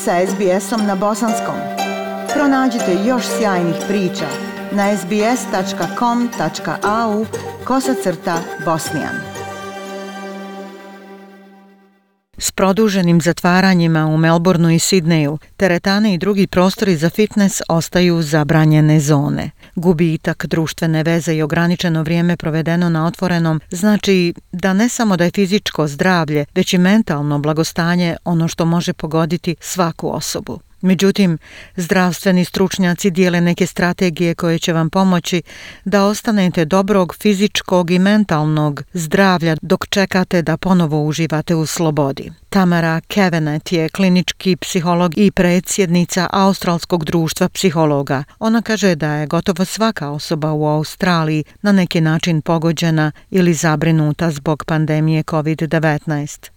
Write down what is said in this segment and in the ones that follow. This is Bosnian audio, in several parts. sa SBS-om na bosanskom. Pronađite još sjajnih priča na sbs.com.au kosacrta bosnijan. S produženim zatvaranjima u Melbourneu i Sidneju, teretane i drugi prostori za fitness ostaju zabranjene zone. Gubitak društvene veze i ograničeno vrijeme provedeno na otvorenom znači da ne samo da je fizičko zdravlje, već i mentalno blagostanje ono što može pogoditi svaku osobu. Međutim, zdravstveni stručnjaci dijele neke strategije koje će vam pomoći da ostanete dobrog fizičkog i mentalnog zdravlja dok čekate da ponovo uživate u slobodi. Tamara Kevenet je klinički psiholog i predsjednica Australskog društva psihologa. Ona kaže da je gotovo svaka osoba u Australiji na neki način pogođena ili zabrinuta zbog pandemije COVID-19.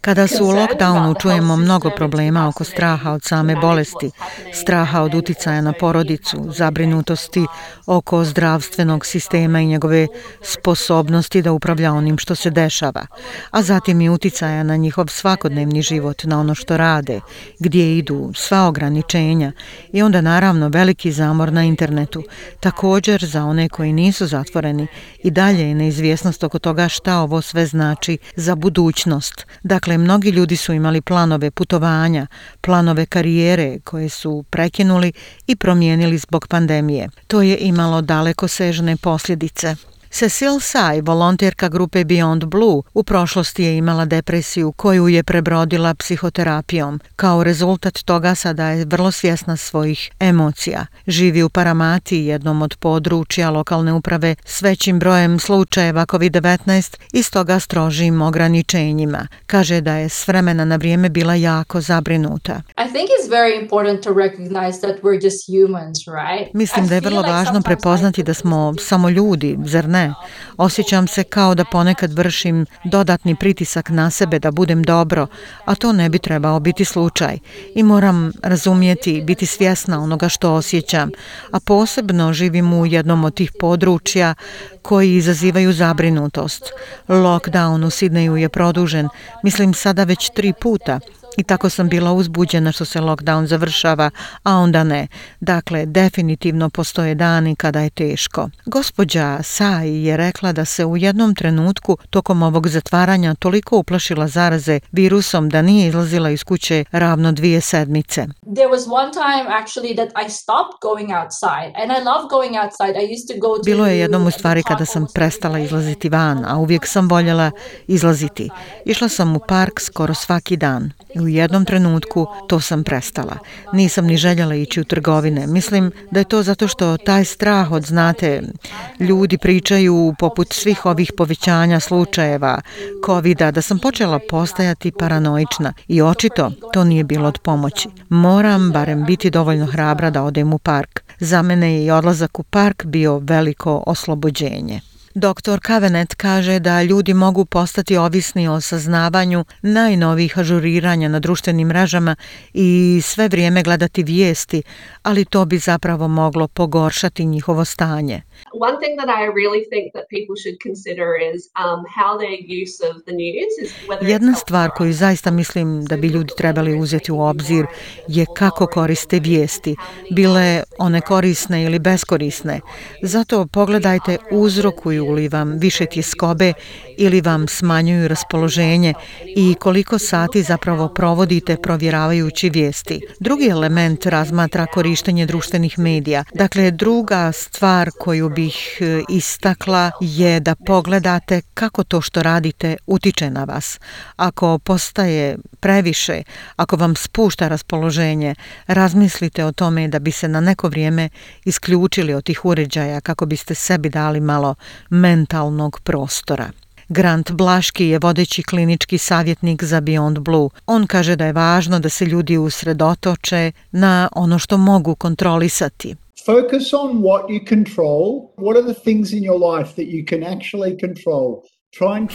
Kada su u lockdownu čujemo mnogo problema oko straha od same bolesti, straha od uticaja na porodicu, zabrinutosti oko zdravstvenog sistema i njegove sposobnosti da upravlja onim što se dešava, a zatim i uticaja na njihov svakodnevni život, na ono što rade, gdje idu, sva ograničenja i onda naravno veliki zamor na internetu. Također za one koji nisu zatvoreni i dalje je neizvjesnost oko toga šta ovo sve znači za budućnost. Dakle, mnogi ljudi su imali planove putovanja, planove karijere koje su prekinuli i promijenili zbog pandemije. To je imalo daleko sežne posljedice. Cecil Sai, volontirka grupe Beyond Blue, u prošlosti je imala depresiju koju je prebrodila psihoterapijom. Kao rezultat toga sada je vrlo svjesna svojih emocija. Živi u Paramati, jednom od područja lokalne uprave s većim brojem slučajeva COVID-19 i stoga strožim ograničenjima. Kaže da je s vremena na vrijeme bila jako zabrinuta. Mislim da je vrlo važno prepoznati da smo samo ljudi, zar ne? ne. Osjećam se kao da ponekad vršim dodatni pritisak na sebe da budem dobro, a to ne bi trebao biti slučaj. I moram razumjeti, biti svjesna onoga što osjećam, a posebno živim u jednom od tih područja koji izazivaju zabrinutost. Lockdown u Sidneju je produžen, mislim sada već tri puta i tako sam bila uzbuđena što se lockdown završava, a onda ne. Dakle, definitivno postoje dani kada je teško. Gospođa Sai je rekla da se u jednom trenutku tokom ovog zatvaranja toliko uplašila zaraze virusom da nije izlazila iz kuće ravno dvije sedmice. There Bilo je jednom u stvari kada sam prestala izlaziti van, a uvijek sam voljela izlaziti. Išla sam u park skoro svaki dan u jednom trenutku to sam prestala. Nisam ni željela ići u trgovine. Mislim da je to zato što taj strah od, znate, ljudi pričaju poput svih ovih povećanja slučajeva covid da sam počela postajati paranoična i očito to nije bilo od pomoći. Moram barem biti dovoljno hrabra da odem u park. Za mene je i odlazak u park bio veliko oslobođenje. Dr. Kavenet kaže da ljudi mogu postati ovisni o saznavanju najnovijih ažuriranja na društvenim mrežama i sve vrijeme gledati vijesti, ali to bi zapravo moglo pogoršati njihovo stanje. One thing that I really think that people should consider is um, how their use the news is Jedna stvar koju zaista mislim da bi ljudi trebali uzeti u obzir je kako koriste vijesti, bile one korisne ili beskorisne. Zato pogledajte uzrokuju li vam više tjeskobe ili vam smanjuju raspoloženje i koliko sati zapravo provodite provjeravajući vijesti. Drugi element razmatra korištenje društvenih medija. Dakle, druga stvar koju bih e, istakla je da pogledate kako to što radite utiče na vas. Ako postaje previše, ako vam spušta raspoloženje, razmislite o tome da bi se na neko vrijeme isključili od tih uređaja kako biste sebi dali malo mentalnog prostora. Grant Blaški je vodeći klinički savjetnik za Beyond Blue. On kaže da je važno da se ljudi usredotoče na ono što mogu kontrolisati. on what you control. What are the things in your life that you can actually control?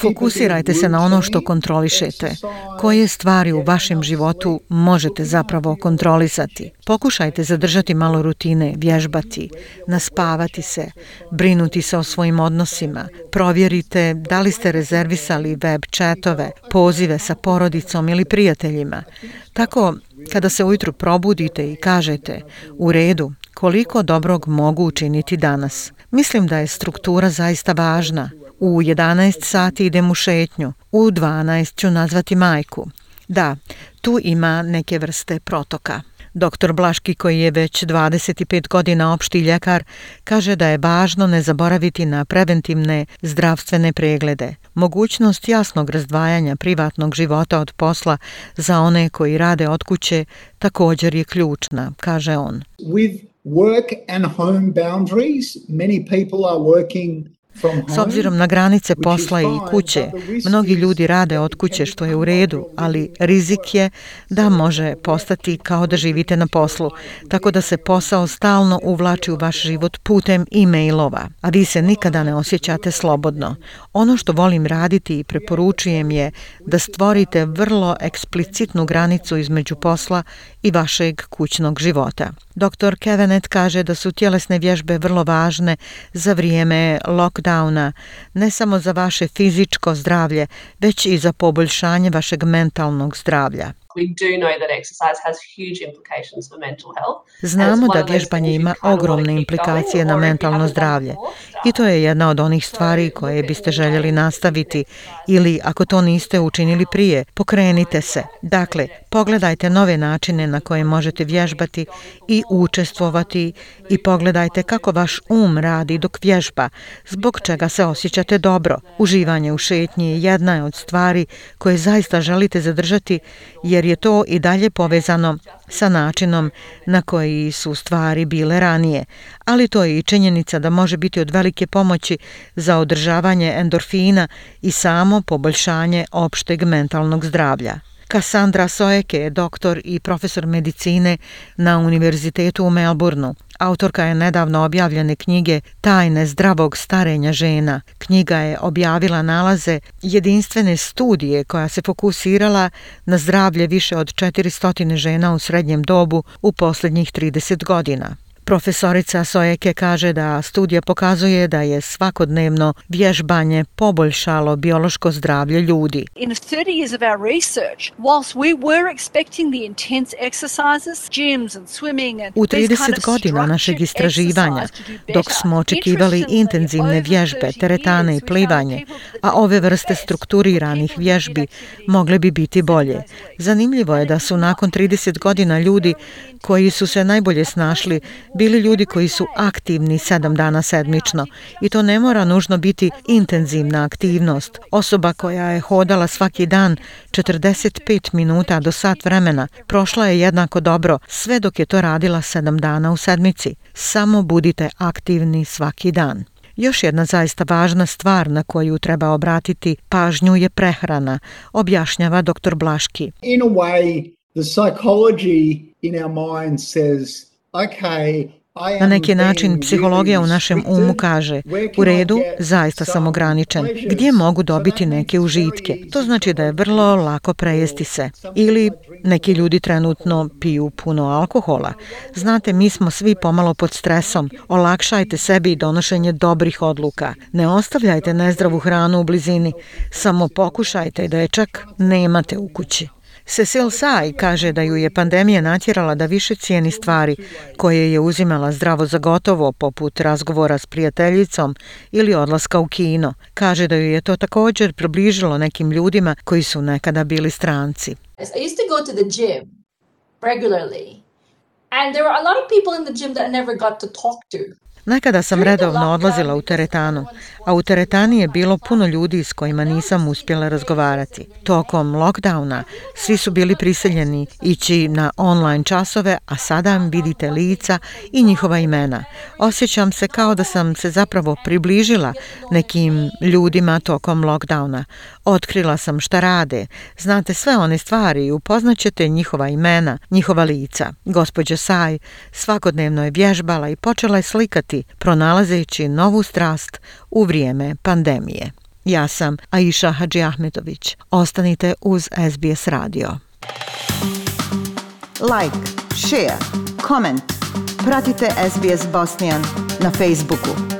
Fokusirajte se na ono što kontrolišete. Koje stvari u vašem životu možete zapravo kontrolisati? Pokušajte zadržati malo rutine, vježbati, naspavati se, brinuti se o svojim odnosima. Provjerite da li ste rezervisali web chatove, pozive sa porodicom ili prijateljima. Tako kada se ujutru probudite i kažete u redu, koliko dobrog mogu učiniti danas. Mislim da je struktura zaista važna. U 11 sati idem u šetnju, u 12 ću nazvati majku. Da, tu ima neke vrste protoka. Doktor Blaški, koji je već 25 godina opšti ljekar, kaže da je važno ne zaboraviti na preventivne zdravstvene preglede. Mogućnost jasnog razdvajanja privatnog života od posla za one koji rade od kuće također je ključna, kaže on. With work s obzirom na granice posla i kuće, mnogi ljudi rade od kuće što je u redu, ali rizik je da može postati kao da živite na poslu, tako da se posao stalno uvlači u vaš život putem e-mailova, a vi se nikada ne osjećate slobodno. Ono što volim raditi i preporučujem je da stvorite vrlo eksplicitnu granicu između posla i vašeg kućnog života. Dr. Kevenet kaže da su tjelesne vježbe vrlo važne za vrijeme lockdown lockdowna, ne samo za vaše fizičko zdravlje, već i za poboljšanje vašeg mentalnog zdravlja we Znamo da vježbanje ima ogromne implikacije na mentalno zdravlje i to je jedna od onih stvari koje biste željeli nastaviti ili ako to niste učinili prije, pokrenite se. Dakle, pogledajte nove načine na koje možete vježbati i učestvovati i pogledajte kako vaš um radi dok vježba, zbog čega se osjećate dobro. Uživanje u šetnji je jedna od stvari koje zaista želite zadržati jer je to i dalje povezano sa načinom na koji su stvari bile ranije, ali to je i činjenica da može biti od velike pomoći za održavanje endorfina i samo poboljšanje opšteg mentalnog zdravlja. Kassandra Soeke je doktor i profesor medicine na Univerzitetu u Melbourneu. Autorka je nedavno objavljene knjige Tajne zdravog starenja žena. Knjiga je objavila nalaze jedinstvene studije koja se fokusirala na zdravlje više od 400 žena u srednjem dobu u posljednjih 30 godina. Profesorica Sojeke kaže da studija pokazuje da je svakodnevno vježbanje poboljšalo biološko zdravlje ljudi. In 30 years of U 30 godina našeg istraživanja, dok smo očekivali intenzivne vježbe, teretane i plivanje, a ove vrste strukturiranih vježbi mogle bi biti bolje. Zanimljivo je da su nakon 30 godina ljudi koji su se najbolje snašli bili ljudi koji su aktivni sedam dana sedmično i to ne mora nužno biti intenzivna aktivnost. Osoba koja je hodala svaki dan 45 minuta do sat vremena prošla je jednako dobro sve dok je to radila sedam dana u sedmici. Samo budite aktivni svaki dan. Još jedna zaista važna stvar na koju treba obratiti pažnju je prehrana, objašnjava dr. Blaški. In a way, the psychology in our mind says na neki način psihologija u našem umu kaže u redu, zaista sam ograničen, gdje mogu dobiti neke užitke. To znači da je vrlo lako prejesti se. Ili neki ljudi trenutno piju puno alkohola. Znate, mi smo svi pomalo pod stresom. Olakšajte sebi donošenje dobrih odluka. Ne ostavljajte nezdravu hranu u blizini. Samo pokušajte da je čak nemate u kući. Cecil Sai kaže da ju je pandemija natjerala da više cijeni stvari koje je uzimala zdravo za gotovo, poput razgovora s prijateljicom ili odlaska u kino. Kaže da ju je to također približilo nekim ljudima koji su nekada bili stranci. I go to regularly. And there were a lot of people in the gym that I never got to talk to. Nekada sam redovno odlazila u teretanu, a u teretani je bilo puno ljudi s kojima nisam uspjela razgovarati. Tokom lockdowna svi su bili priseljeni ići na online časove, a sada vidite lica i njihova imena. Osjećam se kao da sam se zapravo približila nekim ljudima tokom lockdowna. Otkrila sam šta rade, znate sve one stvari i upoznaćete njihova imena, njihova lica. Gospođa Saj svakodnevno je vježbala i počela je slikati raditi, pronalazeći novu strast u vrijeme pandemije. Ja sam Aisha Hadži Ahmetović. Ostanite uz SBS radio. Like, share, comment. Pratite SBS Bosnian na Facebooku.